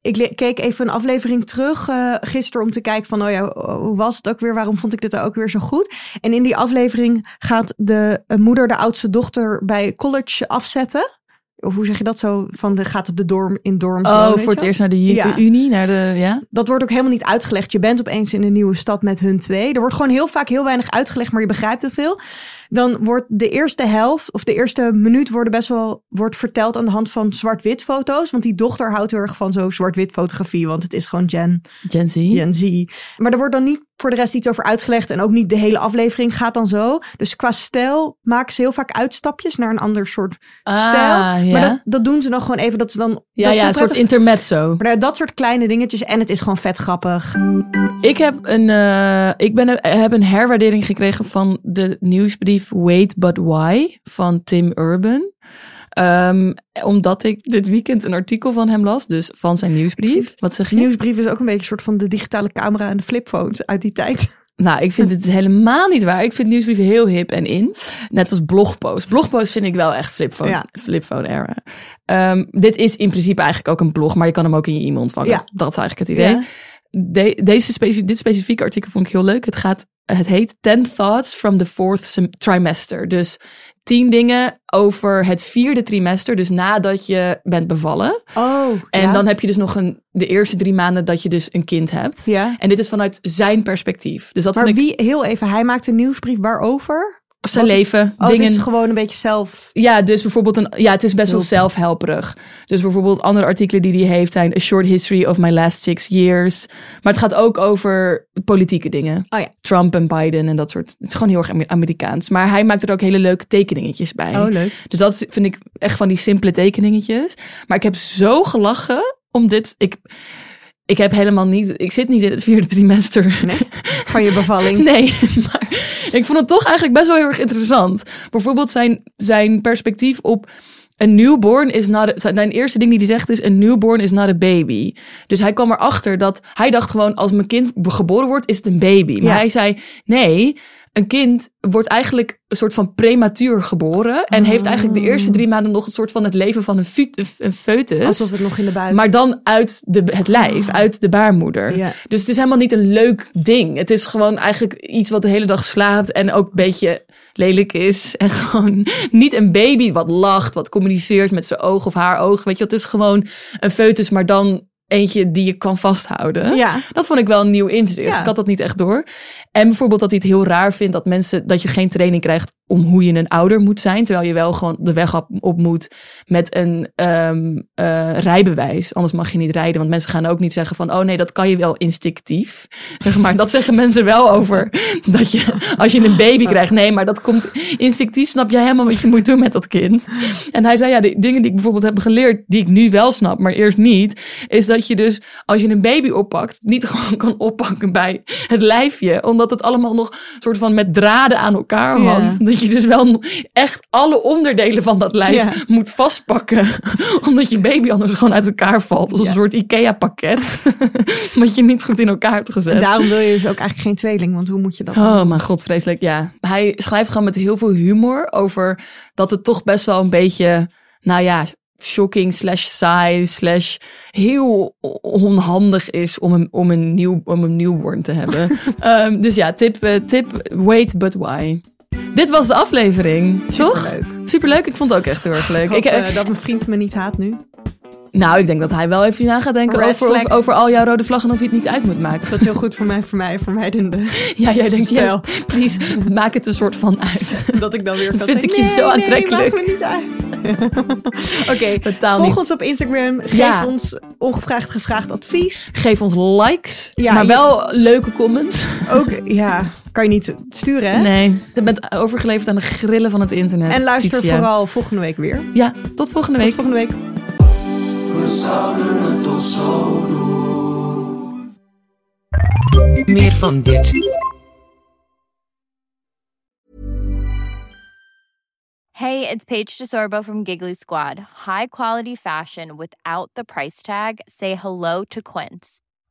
Ik keek even een aflevering terug eh gisteren om te kijken van, oh ja, hoe was het ook weer? Waarom vond ik dit ook weer zo goed? En in die aflevering gaat de eh, moeder de oudste dochter bij college afzetten. Of hoe zeg je dat zo? Van de gaat op de dorm in dorms. Oh, voor het wel? eerst naar de, Ja. Unie, naar de, ja? Dat wordt ook helemaal niet uitgelegd. Je bent opeens in een nieuwe stad met hun twee. Er wordt gewoon heel vaak heel weinig uitgelegd, maar je begrijpt er veel. Dan wordt de eerste helft of de eerste minuut worden best wel wordt verteld aan de hand van zwart-wit foto's. Want die dochter houdt heel erg van zo zwart-wit fotografie, want het is gewoon Gen, Gen Z. Gen Z. Maar er wordt dan niet voor de rest iets over uitgelegd en ook niet de hele aflevering gaat dan zo. Dus qua stijl maken ze heel vaak uitstapjes naar een ander soort Ah, stijl. ja. Maar dat, dat doen ze dan gewoon even dat ze dan. ja, dat ja, een soort intermezzo. maar nou, dat soort kleine dingetjes en het is gewoon vet grappig. Ik heb een, eh, ik ben, heb een herwaardering gekregen van de nieuwsbrief Wait But Why van Tim Urban. Ehm, omdat ik dit weekend een artikel van hem las, dus van zijn nieuwsbrief. Wat zeg je? Nieuwsbrief is ook een beetje een soort van de digitale camera en de flipphones uit die tijd. [laughs] Nou, ik vind het helemaal niet waar. Ik vind nieuwsbrieven heel hip en in. Net als blogpost. Blogpost vind ik wel echt flipphone, Ja. flipphone era. Ehm, dit is in principe eigenlijk ook een blog, maar je kan hem ook in je e-mail ontvangen. Ja. Dat is eigenlijk het idee. Ja. De- deze specie- dit specifieke artikel vond ik heel leuk. Het, gaat, het heet 10 Thoughts from the Fourth Trimester. Dus 10 dingen over het vierde trimester. Dus nadat je bent bevallen. Oh, En ja. dan heb je dus nog een, de eerste drie maanden dat je dus een kind hebt. Ja. En dit is vanuit zijn perspectief. Dus dat Maar vond ik wie, heel even, hij maakt een nieuwsbrief waarover? Zijn Wat is- leven. Oh, dingen. het is gewoon een beetje zelf. Ja, dus bijvoorbeeld een. Ja, het is best wel zelfhelperig. Dus bijvoorbeeld andere artikelen die hij heeft zijn A Short History of My Last Six Years. Maar het gaat ook over politieke dingen. Oh ja. Trump en Biden en dat soort. Het is gewoon heel erg Amer- Amerikaans. Maar hij maakt er ook hele leuke tekeningetjes bij. Oh, leuk. Dus dat is- vind ik echt van die simpele tekeningetjes. Maar ik heb zo gelachen om dit. Ik, ik heb helemaal niet. Ik zit niet in het vierde trimester. Van je bevalling. [laughs] Nee, [laughs] maar ik vond het toch eigenlijk best wel heel erg interessant. Bijvoorbeeld zijn, zijn perspectief op een newborn is not a, zijn eerste ding die hij zegt is een newborn is not a baby. Dus hij kwam erachter dat hij dacht gewoon als mijn kind geboren wordt is het een baby. Maar Ja. hij zei nee, een kind wordt eigenlijk een soort van prematuur geboren en heeft eigenlijk de eerste drie maanden nog een soort van het leven van een, een foetus. Alsof het nog in de buik. Maar dan uit de, het lijf, uit de baarmoeder. Ja. Dus het is helemaal niet een leuk ding. Het is gewoon eigenlijk iets wat de hele dag slaapt en ook een beetje lelijk is. [laughs] En gewoon niet een baby wat lacht, wat communiceert met zijn oog of haar oog. Weet je, het is gewoon een foetus, maar dan eentje die je kan vasthouden. Ja. Dat vond ik wel een nieuw inzicht. Ja. Ik had dat niet echt door. En bijvoorbeeld dat hij het heel raar vindt dat mensen dat je geen training krijgt om hoe je een ouder moet zijn, terwijl je wel gewoon de weg op, op moet met een ehm, eh, rijbewijs. Anders mag je niet rijden, want mensen gaan ook niet zeggen van oh nee, dat kan je wel instinctief. [laughs] Maar dat zeggen mensen wel over dat je als je een baby krijgt, nee, maar dat komt instinctief. Snap je helemaal wat je moet doen met dat kind? En hij zei ja, de dingen die ik bijvoorbeeld heb geleerd, die ik nu wel snap, maar eerst niet, is dat je dus als je een baby oppakt, niet gewoon kan oppakken bij het lijfje, omdat het allemaal nog soort van met draden aan elkaar hangt. Dat je dus wel echt alle onderdelen van dat lijf Ja. moet vastpakken, [laughs] omdat je baby anders gewoon uit elkaar valt, als een soort IKEA-pakket, wat [laughs] je niet goed in elkaar hebt gezet. En daarom wil je dus ook eigenlijk geen tweeling, want hoe moet je dat dan Oh doen? mijn god, vreselijk. Ja, hij schrijft gewoon met heel veel humor over dat het toch best wel een beetje, nou ja, shocking slash saai slash heel onhandig is om een, om een, nieuw, om een newborn te hebben. [laughs] Ehm, dus ja, tip, eh, tip, wait but why. Dit was de aflevering, toch? Superleuk. Ik vond het ook echt heel erg leuk. Ik hoop Ik, eh, eh, dat mijn vriend me niet haat nu. nou, ik denk dat hij wel even na gaat denken over, flag. over al jouw rode vlaggen of je het niet uit moet maken. Dat is heel goed voor mij, voor mij, voor mij de, [laughs] Ja, jij denkt, yes, please, maak het een soort van uit. [laughs] dat ik dan weer kan Vind ik je nee, zo nee, aantrekkelijk. maak me niet uit. [laughs] Oké, Totaal volg niet. ons op Instagram. Geef Ja. ons ongevraagd gevraagd advies. Geef ons likes, Ja, maar je- wel leuke comments. Ook, ja, kan je niet sturen, hè? Nee, je bent overgeleverd aan de grillen van het internet. En luister Titia. vooral volgende week weer. Ja, tot volgende Tot week. volgende week. We zouden het toch zo doen. Meer van dit. Hey, it's Paige DeSorbo from Giggly Squad. High quality fashion without the price tag. Say hello to Quince.